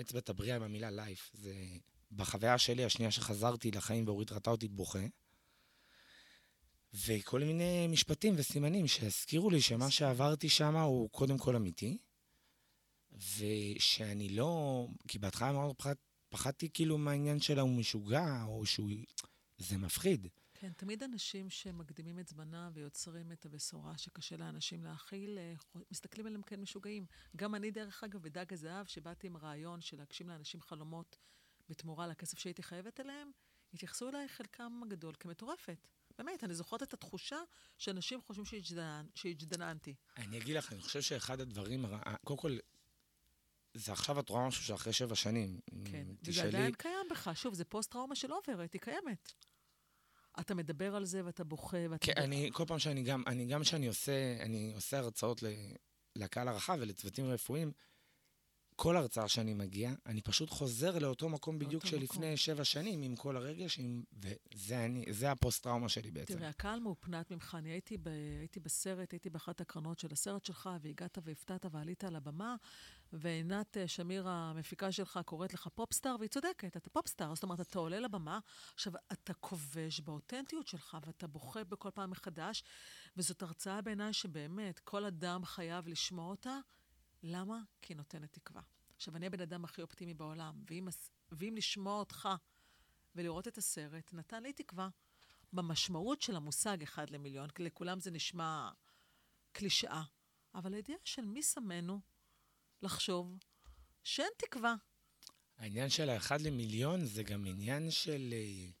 אצבעת הבריאה עם המילה לייף. זה בחוויה שלי, השנייה שחזרתי לחיים ואורית ראתה אותי בוכה. וכל מיני משפטים וסימנים שהזכירו לי שמה שעברתי שם הוא קודם כל אמיתי, ושאני לא... כי בהתחלה מאוד פחד, פחדתי כאילו מהעניין שלה הוא משוגע, או שהוא... זה מפחיד. כן, תמיד אנשים שמקדימים את זמנם ויוצרים את הבשורה שקשה לאנשים להכיל, אה, מסתכלים עליהם כן משוגעים. גם אני, דרך אגב, בדג הזהב, שבאתי עם רעיון של להגשים לאנשים חלומות בתמורה לכסף שהייתי חייבת אליהם, התייחסו אליי חלקם הגדול כמטורפת. באמת, אני זוכרת את התחושה שאנשים חושבים שהג'דננתי. אני אגיד לך, אני חושב שאחד הדברים, קודם כל, זה עכשיו את רואה משהו שאחרי שבע שנים. כן, וזה עדיין קיים בך. שוב, זה פוסט-טראומה שלא עוברת, היא קיימת. אתה מדבר על זה ואתה בוכה ואתה... כן, אני, כל פעם שאני גם, אני גם שאני עושה, אני עושה הרצאות לקהל הרחב ולצוותים רפואיים, כל הרצאה שאני מגיע, אני פשוט חוזר לאותו מקום בדיוק שלפני מקום. שבע שנים, עם כל הרגש, עם... וזה אני, זה הפוסט-טראומה שלי בעצם. תראה, הקהל מאופנת ממך. אני הייתי, ב... הייתי בסרט, הייתי באחת הקרנות של הסרט שלך, והגעת והפתעת ועלית על הבמה, ועינת אה, שמיר, המפיקה שלך, קוראת לך פופסטאר, והיא צודקת, אתה פופסטאר. זאת אומרת, אתה עולה לבמה, עכשיו, אתה כובש באותנטיות שלך, ואתה בוכה בכל פעם מחדש, וזאת הרצאה בעיניי שבאמת, כל אדם חייב לשמוע אותה. למה? כי נותנת תקווה. עכשיו, אני הבן אדם הכי אופטימי בעולם, ואם, ואם לשמוע אותך ולראות את הסרט, נתן לי תקווה. במשמעות של המושג אחד למיליון, כי לכולם זה נשמע קלישאה, אבל הידיעה של מי שמנו לחשוב שאין תקווה. העניין של האחד למיליון זה גם עניין של... אה,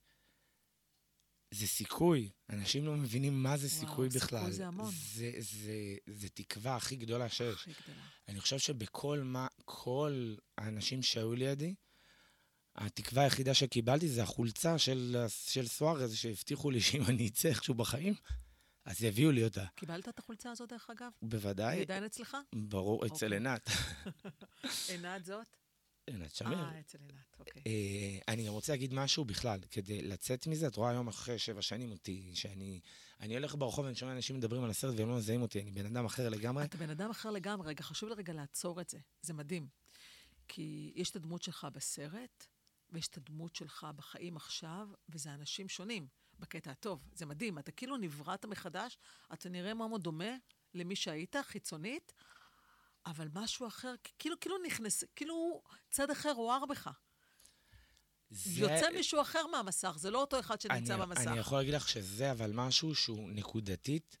זה סיכוי. אנשים לא מבינים מה זה וואו, סיכוי סיכוי בכלל. זה המון. זה, זה, זה תקווה הכי גדולה שיש. הכי גדולה. אני חושב שבכל מה, כל האנשים שהיו לידי, התקווה היחידה שקיבלתי זה החולצה של, של סוארז, שהבטיחו לי שאם אני אצא איכשהו בחיים, אז יביאו לי אותה. קיבלת את החולצה הזאת, דרך אגב? היא בוודאי, עדיין אצלך? ברור, אצל אוקיי. עינת. *laughs* עינת זאת? עינת שמיר. אה, אצל עינת, אוקיי. אה, אני גם רוצה להגיד משהו בכלל, כדי לצאת מזה, את רואה היום אחרי שבע שנים אותי, שאני אני הולך ברחוב ואני שומע אנשים מדברים על הסרט והם לא מזהים אותי, אני בן אדם אחר לגמרי. אתה בן אדם אחר לגמרי. רגע, חשוב לי רגע לעצור את זה. זה מדהים. כי יש את הדמות שלך בסרט, ויש את הדמות שלך בחיים עכשיו, וזה אנשים שונים, בקטע הטוב. זה מדהים. אתה כאילו נבראת מחדש, אתה נראה מאוד דומה למי שהיית, חיצונית, אבל משהו אחר, כאילו, כאילו נכנס, כאילו צד אחר הוער בך. זה- יוצא מישהו אחר מהמסך, זה לא אותו אחד שנמצא אני, במסך. אני יכול להגיד לך שזה אבל משהו שהוא נקודתית.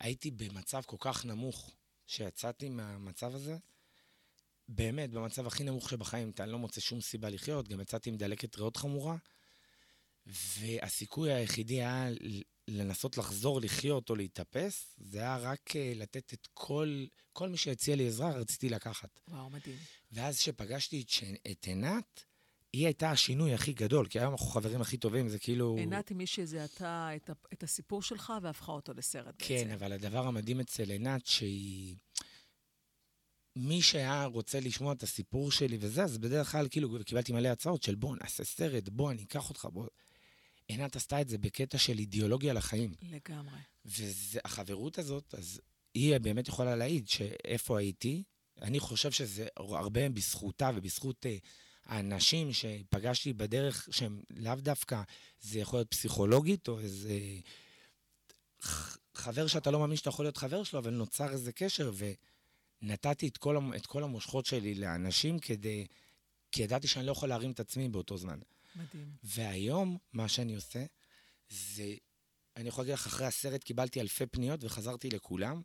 הייתי במצב כל כך נמוך, שיצאתי מהמצב הזה, באמת, במצב הכי נמוך שבחיים, אתה לא מוצא שום סיבה לחיות, גם יצאתי עם דלקת ריאות חמורה, והסיכוי היחידי היה לנסות לחזור לחיות או להתאפס, זה היה רק אה, לתת את כל, כל מי שהציע לי עזרה, רציתי לקחת. וואו, מדהים. ואז כשפגשתי את, את עינת, היא הייתה השינוי הכי גדול, כי היום אנחנו חברים הכי טובים, זה כאילו... עינת היא מישהי זיהתה את, את הסיפור שלך והפכה אותו לסרט בעצם. כן, אבל הדבר המדהים אצל עינת, שהיא... מי שהיה רוצה לשמוע את הסיפור שלי וזה, אז בדרך כלל כאילו קיבלתי מלא הצעות של בוא נעשה סרט, בוא אני אקח אותך, בוא... עינת עשתה את זה בקטע של אידיאולוגיה לחיים. לגמרי. והחברות הזאת, אז היא באמת יכולה להעיד שאיפה הייתי. אני חושב שזה הרבה בזכותה ובזכות אה, האנשים שפגשתי בדרך, שהם לאו דווקא, זה יכול להיות פסיכולוגית או איזה חבר שאתה לא מאמין שאתה יכול להיות חבר שלו, אבל נוצר איזה קשר, ונתתי את כל, את כל המושכות שלי לאנשים כדי... כי ידעתי שאני לא יכול להרים את עצמי באותו זמן. מדהים. והיום, מה שאני עושה, זה... אני יכול להגיד לך, אחרי הסרט קיבלתי אלפי פניות וחזרתי לכולם.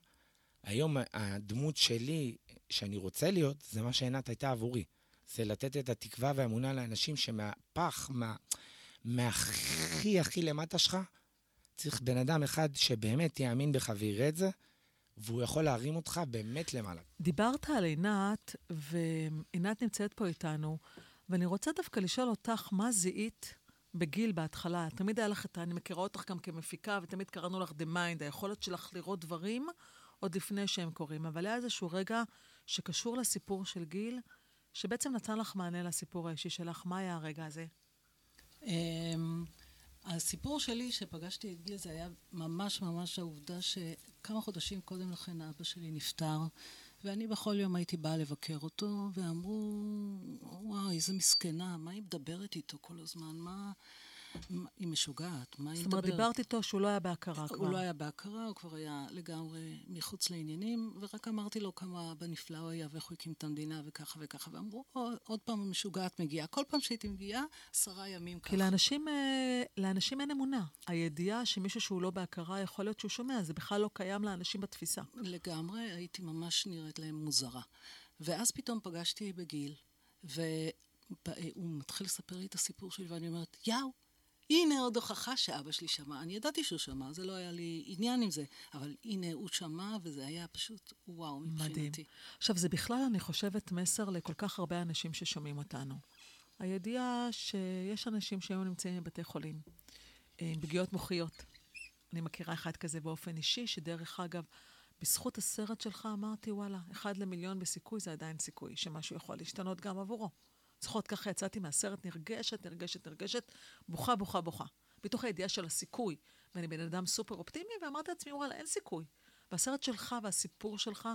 היום הדמות שלי, שאני רוצה להיות, זה מה שעינת הייתה עבורי. זה לתת את התקווה והאמונה לאנשים שמהפח, מה, מהכי הכי למטה שלך, צריך בן אדם אחד שבאמת יאמין בך ויראה את זה, והוא יכול להרים אותך באמת למעלה. דיברת על עינת, ועינת נמצאת פה איתנו, ואני רוצה דווקא לשאול אותך, מה זיהית בגיל בהתחלה? תמיד היה לך את ה... אני מכירה אותך גם כמפיקה, ותמיד קראנו לך The Mind, היכולת שלך לראות דברים עוד לפני שהם קורים. אבל היה איזשהו רגע שקשור לסיפור של גיל, שבעצם נתן לך מענה לסיפור האישי שלך. מה היה הרגע הזה? אמ, הסיפור שלי, שפגשתי את גיל, זה היה ממש ממש העובדה שכמה חודשים קודם לכן אבא שלי נפטר, ואני בכל יום הייתי באה לבקר אותו, ואמרו, וואו, איזה מסכנה, מה היא מדברת איתו כל הזמן? מה... מה היא משוגעת, מה היא זאת מדברת? אומרת, דיברת איתו שהוא לא היה בהכרה כבר. הוא לא היה בהכרה, הוא כבר היה לגמרי מחוץ לעניינים, ורק אמרתי לו כמה אבא נפלא הוא היה ואיך הוא הקים את המדינה וככה וככה, ואמרו, "עוד- עוד פעם המשוגעת מגיעה. כל פעם שהייתי מגיעה, עשרה ימים ככה. כי לאנשים, אה, לאנשים אין אמונה. הידיעה שמישהו שהוא לא בהכרה, יכול להיות שהוא שומע, זה בכלל לא קיים לאנשים בתפיסה. לגמרי, הייתי ממש נראית להם מוזרה. ואז פתאום פגשתי בגיל, והוא מתחיל לספר לי את הסיפור שלי, ואני אומרת, יאו, הנה עוד הוכחה שאבא שלי שמע. אני ידעתי שהוא שמע, זה לא היה לי עניין עם זה, אבל הנה הוא שמע, וזה היה פשוט וואו מבחינתי. מדהים. עכשיו, זה בכלל, אני חושבת, מסר לכל כך הרבה אנשים ששומעים אותנו. הידיעה שיש אנשים שהיום נמצאים בבתי חולים אה, עם פגיעות מוחיות. אני מכירה אחד כזה באופן אישי, שדרך אגב, בזכות הסרט שלך אמרתי, וואלה, אחד למיליון בסיכוי זה עדיין סיכוי שמשהו יכול להשתנות גם עבורו. זוכרת, ככה יצאתי מהסרט נרגשת, נרגשת, נרגשת, בוכה, בוכה, בוכה. מתוך הידיעה של הסיכוי. ואני בן אדם סופר אופטימי, ואמרתי לעצמי, וואלה, אין סיכוי. והסרט שלך והסיפור שלך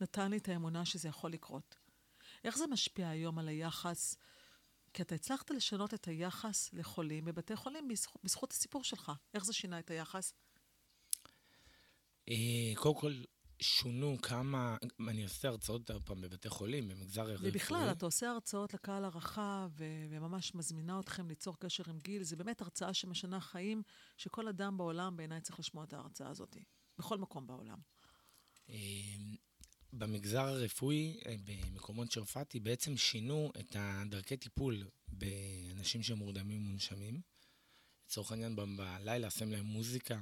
נתן לי את האמונה שזה יכול לקרות. איך זה משפיע היום על היחס? כי אתה הצלחת לשנות את היחס לחולים בבתי חולים בזכות, בזכות הסיפור שלך. איך זה שינה את היחס? אה, קודם כל, שונו כמה, אני עושה הרצאות עוד פעם בבתי חולים, במגזר הרפואי. ובכלל, אתה עושה הרצאות לקהל הרחב, ו- וממש מזמינה אתכם ליצור קשר עם גיל. זה באמת הרצאה שמשנה חיים, שכל אדם בעולם בעיניי צריך לשמוע את ההרצאה הזאת. בכל מקום בעולם. אה, במגזר הרפואי, אה, במקומות שהופעתי, בעצם שינו את הדרכי טיפול באנשים שמורדמים ומונשמים. לצורך העניין בלילה, שמים להם מוזיקה.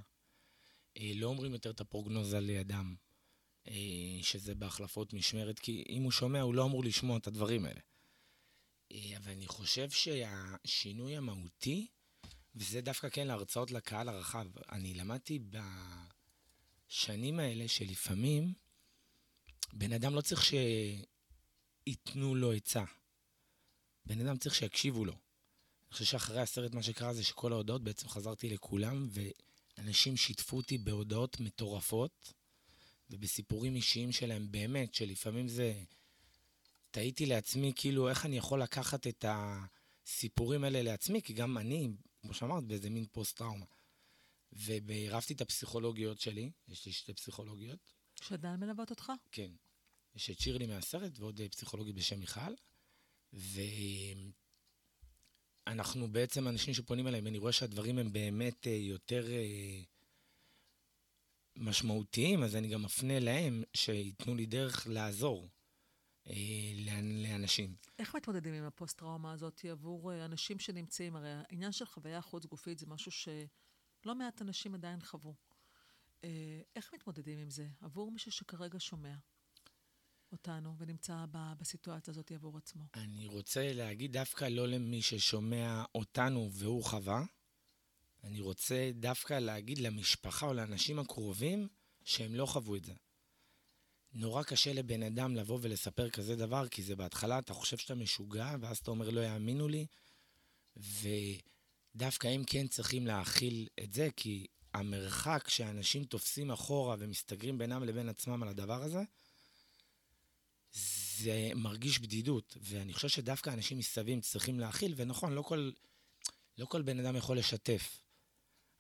אה, לא אומרים יותר את הפרוגנוזה לידם, אה, שזה בהחלפות משמרת, כי אם הוא שומע, הוא לא אמור לשמוע את הדברים האלה. אה, אבל אני חושב שהשינוי המהותי, וזה דווקא כן להרצאות לקהל הרחב, אני למדתי בשנים האלה שלפעמים בן אדם לא צריך שייתנו לו עצה. בן אדם צריך שיקשיבו לו. אני חושב שאחרי הסרט, מה שקרה זה שכל ההודעות, בעצם חזרתי לכולם, ואנשים שיתפו אותי בהודעות מטורפות, ובסיפורים אישיים שלהם, באמת, שלפעמים זה... תהיתי לעצמי, כאילו, איך אני יכול לקחת את הסיפורים האלה לעצמי, כי גם אני, כמו שאמרת, באיזה מין פוסט-טראומה. ועירבתי את הפסיכולוגיות שלי, יש לי שתי פסיכולוגיות, שעדיין מלוות אותך? כן. יש את שירלי מהסרט ועוד אה, פסיכולוגית בשם מיכל. ואנחנו בעצם אנשים שפונים אליהם, אני רואה שהדברים הם באמת אה, יותר אה, משמעותיים, אז אני גם מפנה להם שייתנו לי דרך לעזור לאנשים. איך מתמודדים עם הפוסט-טראומה הזאת עבור אנשים שנמצאים? הרי העניין של חוויה חוץ-גופית זה משהו שלא מעט אנשים עדיין חוו. איך מתמודדים עם זה עבור מישהו שכרגע שומע? אותנו ונמצא בסיטואציה הזאת עבור עצמו? אני רוצה להגיד דווקא לא למי ששומע אותנו והוא חווה, אני רוצה דווקא להגיד למשפחה או לאנשים הקרובים שהם לא חוו את זה. נורא קשה לבן אדם לבוא ולספר כזה דבר, כי זה בהתחלה, אתה חושב שאתה משוגע, ואז אתה אומר, לא יאמינו לי, ודווקא הם כן צריכים להכיל את זה, כי המרחק שאנשים תופסים אחורה ומסתגרים בינם לבין עצמם על הדבר הזה, זה מרגיש בדידות, ואני חושב שדווקא אנשים מסביב צריכים להכיל, ונכון, לא כל, לא כל בן אדם יכול לשתף.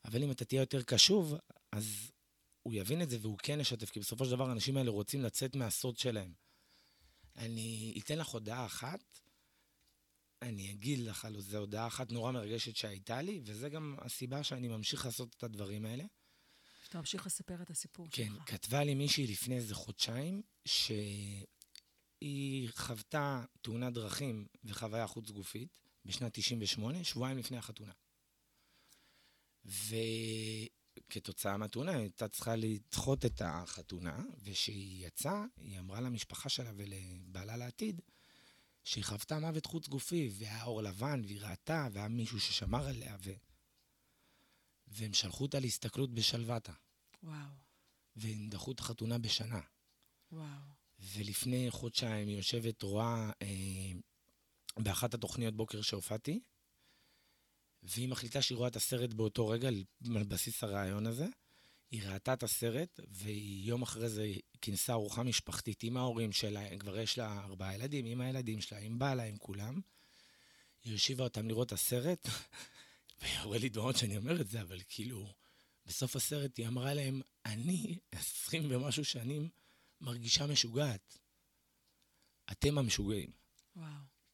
אבל אם אתה תהיה יותר קשוב, אז הוא יבין את זה והוא כן ישתף, כי בסופו של דבר האנשים האלה רוצים לצאת מהסוד שלהם. אני אתן לך הודעה אחת, אני אגיד לך על זו הודעה אחת נורא מרגשת שהייתה לי, וזה גם הסיבה שאני ממשיך לעשות את הדברים האלה. שאתה ממשיך לספר את הסיפור כן, שלך. כן, כתבה לי מישהי לפני איזה חודשיים, ש... היא חוותה תאונת דרכים וחוויה חוץ-גופית בשנת 98, שבועיים לפני החתונה. וכתוצאה מהתאונה היא הייתה צריכה לדחות את החתונה, וכשהיא יצאה, היא אמרה למשפחה שלה ולבעלה לעתיד, שהיא חוותה מוות חוץ-גופי, והיה אור לבן, והיא ראתה, והיה מישהו ששמר עליה, ו... והם שלחו אותה להסתכלות בשלוותה. וואו. והם דחו את החתונה בשנה. וואו. ולפני חודשיים היא יושבת, רואה אה, באחת התוכניות בוקר שהופעתי, והיא מחליטה שהיא רואה את הסרט באותו רגע, על בסיס הרעיון הזה. היא ראתה את הסרט, ויום אחרי זה כינסה ארוחה משפחתית עם ההורים שלה, כבר יש לה ארבעה ילדים, עם הילדים שלה, עם בעלה, עם כולם. היא הושיבה אותם לראות את הסרט, *laughs* ויורה לי דמעות שאני אומר את זה, אבל כאילו, בסוף הסרט היא אמרה להם, אני עשרים ומשהו שנים מרגישה משוגעת. אתם המשוגעים. וואו.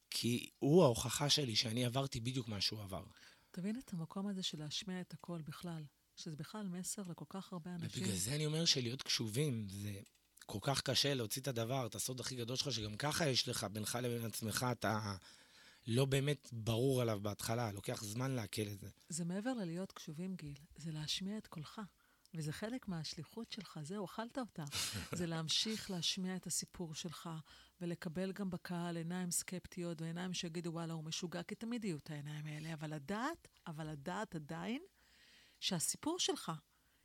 כי הוא ההוכחה שלי שאני עברתי בדיוק מה שהוא עבר. תבין את המקום הזה של להשמיע את הכל בכלל, שזה בכלל מסר לכל כך הרבה אנשים. ובגלל זה אני אומר שלהיות קשובים, זה כל כך קשה להוציא את הדבר, את הסוד הכי גדול שלך, שגם ככה יש לך, בינך לבין עצמך, אתה לא באמת ברור עליו בהתחלה, לוקח זמן לעכל את זה. זה מעבר ללהיות קשובים, גיל, זה להשמיע את קולך. וזה חלק מהשליחות שלך, זהו, אכלת אותה. *laughs* זה להמשיך להשמיע את הסיפור שלך, ולקבל גם בקהל עיניים סקפטיות ועיניים שיגידו, וואלה, הוא משוגע, כי תמיד יהיו את העיניים האלה. אבל לדעת, אבל לדעת עדיין, שהסיפור שלך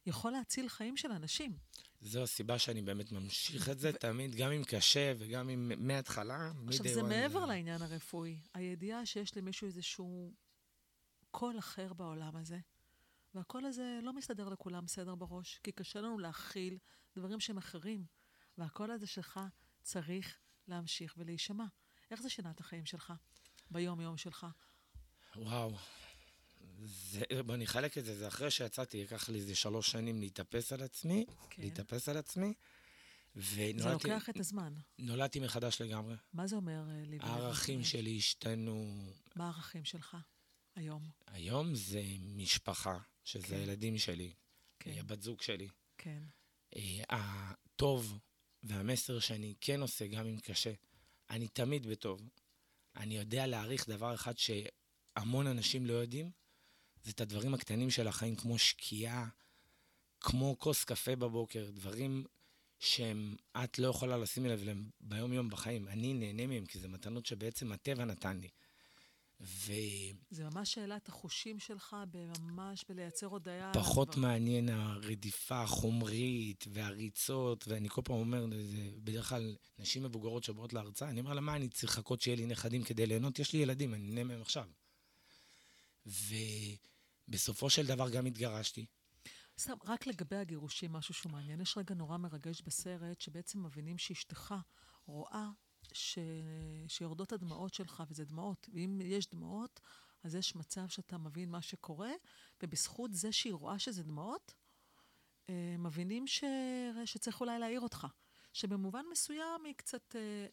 יכול להציל חיים של אנשים. זו הסיבה שאני באמת ממשיך את זה ו... תמיד, גם אם קשה וגם אם מההתחלה, עכשיו, זה מעבר לעניין הרפואי. הידיעה שיש למישהו איזשהו קול אחר בעולם הזה. והקול הזה לא מסתדר לכולם בסדר בראש, כי קשה לנו להכיל דברים שהם אחרים. והקול הזה שלך צריך להמשיך ולהישמע. איך זה שינה את החיים שלך, ביום-יום שלך? וואו. זה, בוא נחלק את זה, זה אחרי שיצאתי, ייקח לי איזה שלוש שנים להתאפס על עצמי, כן. להתאפס על עצמי. ונולדתי... זה לוקח את הזמן. נולדתי מחדש לגמרי. מה זה אומר, אה, ליבי? הערכים שלי השתנו. מה הערכים שלך היום? היום זה משפחה, שזה כן. הילדים שלי, כן. הבת זוג שלי. כן. אה, הטוב והמסר שאני כן עושה, גם אם קשה, אני תמיד בטוב. אני יודע להעריך דבר אחד שהמון אנשים לא יודעים, זה את הדברים הקטנים של החיים, כמו שקיעה, כמו כוס קפה בבוקר, דברים שהם, את לא יכולה לשים לב אליהם ביום-יום בחיים. אני נהנה מהם, כי זה מתנות שבעצם הטבע נתן לי. ו... זה ממש שאלת החושים שלך, ממש בלייצר הודיה. פחות מעניין הרדיפה החומרית והריצות, ואני כל פעם אומר, זה בדרך כלל נשים מבוגרות שבאות להרצאה, אני אומר לה, מה אני צריך לחכות שיהיה לי נכדים כדי ליהנות? יש לי ילדים, אני נהנה מהם עכשיו. ובסופו של דבר גם התגרשתי. סתם, רק לגבי הגירושים, משהו שהוא מעניין. יש רגע נורא מרגש בסרט, שבעצם מבינים שאשתך רואה ש... שיורדות הדמעות שלך, וזה דמעות. ואם יש דמעות, אז יש מצב שאתה מבין מה שקורה, ובזכות זה שהיא רואה שזה דמעות, אה, מבינים ש... שצריך אולי להעיר אותך. שבמובן מסוים היא קצת אה,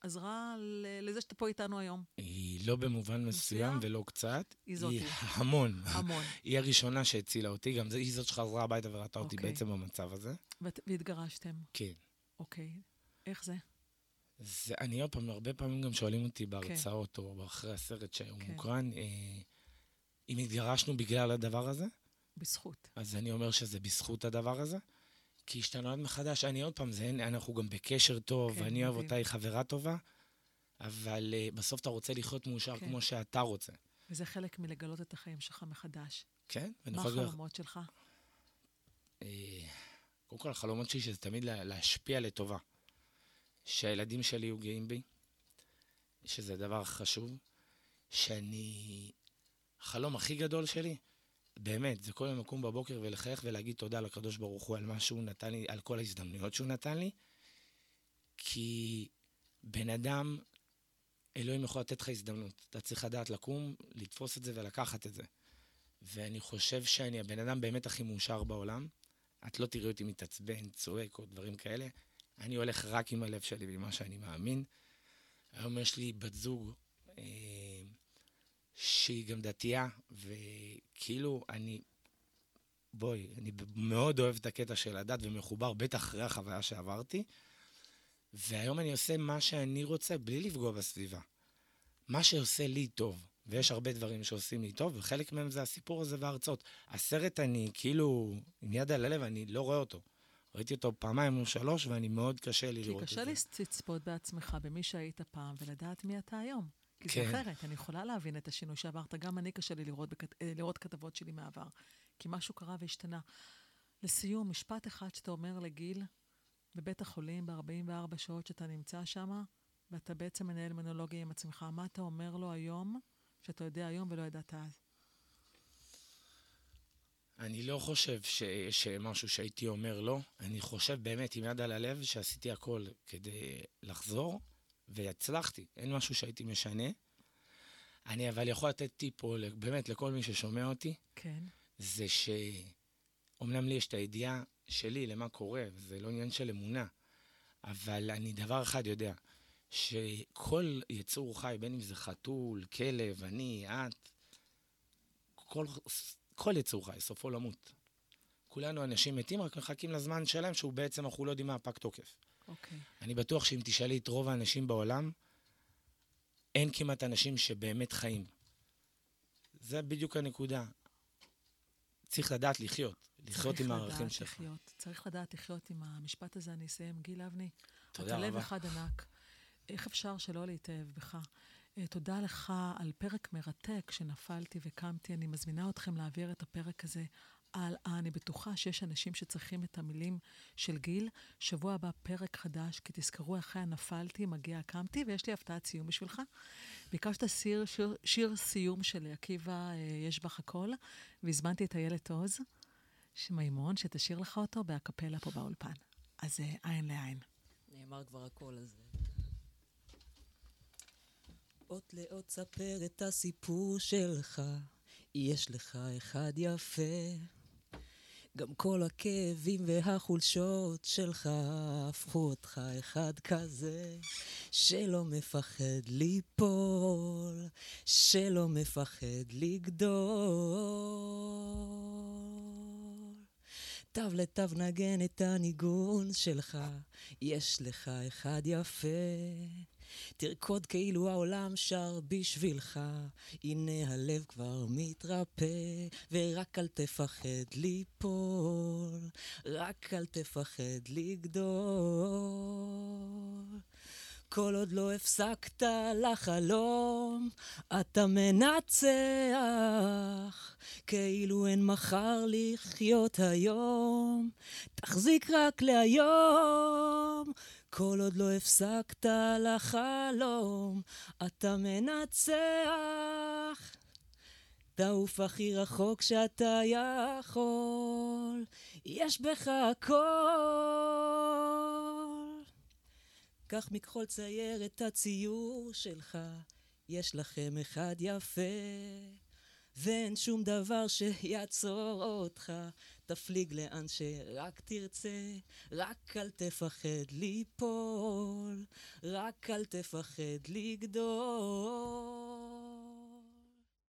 עזרה לזה שאתה פה איתנו היום. היא לא במובן מסוים ולא קצת. היא זאתי. היא המון. המון. *laughs* היא הראשונה שהצילה אותי, גם היא זאת שחזרה הביתה וראתה אותי אוקיי. בעצם במצב הזה. והתגרשתם. כן. אוקיי. איך זה? זה, אני עוד פעם, הרבה פעמים גם שואלים אותי בהרצאות, כן. או אחרי הסרט שהוא כן. מוקרן, אה, אם התגרשנו בגלל הדבר הזה? בזכות. אז אני אומר שזה בזכות הדבר הזה. כי השתנועד מחדש, אני עוד פעם, זה, אנחנו גם בקשר טוב, כן, ואני אוהב אותה, היא חברה טובה, אבל uh, בסוף אתה רוצה לחיות מאושר כן. כמו שאתה רוצה. וזה חלק מלגלות את החיים שלך מחדש. כן. מה החלומות לך... שלך? Uh, קודם כל, החלומות שלי שזה תמיד להשפיע לטובה. שהילדים שלי יהיו גאים בי, שזה דבר חשוב, שאני... החלום הכי גדול שלי, באמת, זה כל יום לקום בבוקר ולחייך ולהגיד תודה לקדוש ברוך הוא על מה שהוא נתן לי, על כל ההזדמנויות שהוא נתן לי, כי בן אדם, אלוהים יכול לתת לך הזדמנות. אתה צריך לדעת לקום, לתפוס את זה ולקחת את זה. ואני חושב שאני הבן אדם באמת הכי מאושר בעולם. את לא תראי אותי מתעצבן, צועק או דברים כאלה. אני הולך רק עם הלב שלי ועם מה שאני מאמין. היום יש לי בת זוג אה, שהיא גם דתייה, וכאילו, אני... בואי, אני מאוד אוהב את הקטע של הדת ומחובר, בטח אחרי החוויה שעברתי. והיום אני עושה מה שאני רוצה בלי לפגוע בסביבה. מה שעושה לי טוב. ויש הרבה דברים שעושים לי טוב, וחלק מהם זה הסיפור הזה וההרצאות. הסרט, אני כאילו, עם יד על הלב, אני לא רואה אותו. ראיתי אותו פעמיים או שלוש, ואני מאוד קשה לי לראות את זה. כי קשה לצפות בעצמך במי שהיית פעם, ולדעת מי אתה היום. כי כן. זה אחרת, אני יכולה להבין את השינוי שעברת. גם אני קשה לי לראות, בכת... אה, לראות כתבות שלי מהעבר. כי משהו קרה והשתנה. לסיום, משפט אחד שאתה אומר לגיל, בבית החולים, ב-44 שעות שאתה נמצא שם, ואתה בעצם מנהל מונולוגיה עם עצמך, מה אתה אומר לו היום, שאתה יודע היום ולא ידעת אז? אני לא חושב שיש משהו שהייתי אומר לא. אני חושב באמת, עם יד על הלב, שעשיתי הכל כדי לחזור, והצלחתי. אין משהו שהייתי משנה. אני אבל יכול לתת טיפ פה, באמת, לכל מי ששומע אותי. כן. זה שאומנם לי יש את הידיעה שלי למה קורה, וזה לא עניין של אמונה, אבל אני דבר אחד יודע, שכל יצור חי, בין אם זה חתול, כלב, אני, את, כל, כל יצור חי, סופו למות. כולנו אנשים מתים, רק מחכים לזמן שלהם, שהוא בעצם, אנחנו לא יודעים מה פג תוקף. אוקיי. Okay. אני בטוח שאם תשאלי את רוב האנשים בעולם, אין כמעט אנשים שבאמת חיים. זה בדיוק הנקודה. צריך לדעת לחיות, לחיות עם הערכים שלך. צריך לדעת לחיות, צריך לדעת לחיות עם המשפט הזה, אני אסיים. גיל אבני, תודה רבה. אתה לב אחד ענק. איך אפשר שלא להתאהב בך? אה, תודה לך על פרק מרתק שנפלתי וקמתי. אני מזמינה אתכם להעביר את הפרק הזה הלאה. אני בטוחה שיש אנשים שצריכים את המילים של גיל. שבוע הבא פרק חדש, כי תזכרו, אחרי הנפלתי, מגיע קמתי, ויש לי הפתעת סיום בשבילך. ביקשת שיר, שיר, שיר סיום של עקיבא, אה, יש בך הכל, והזמנתי את איילת עוז, מימון, שתשאיר לך אותו באקפלה פה באולפן. אז אה, עין לעין. נאמר כבר הכל, אז... אות לאות ספר את הסיפור שלך, יש לך אחד יפה. גם כל הכאבים והחולשות שלך הפכו אותך אחד כזה שלא מפחד ליפול, שלא מפחד לגדול. תו לתו נגן את הניגון שלך, יש לך אחד יפה. תרקוד כאילו העולם שר בשבילך, הנה הלב כבר מתרפא, ורק אל תפחד ליפול, רק אל תפחד לגדול. כל עוד לא הפסקת לחלום, אתה מנצח, כאילו אין מחר לחיות היום, תחזיק רק להיום. כל עוד לא הפסקת לחלום, אתה מנצח. תעוף הכי רחוק שאתה יכול, יש בך הכל. קח מכחול צייר את הציור שלך, יש לכם אחד יפה, ואין שום דבר שיעצור אותך, תפליג לאן שרק תרצה, רק אל תפחד ליפול, רק אל תפחד לגדול.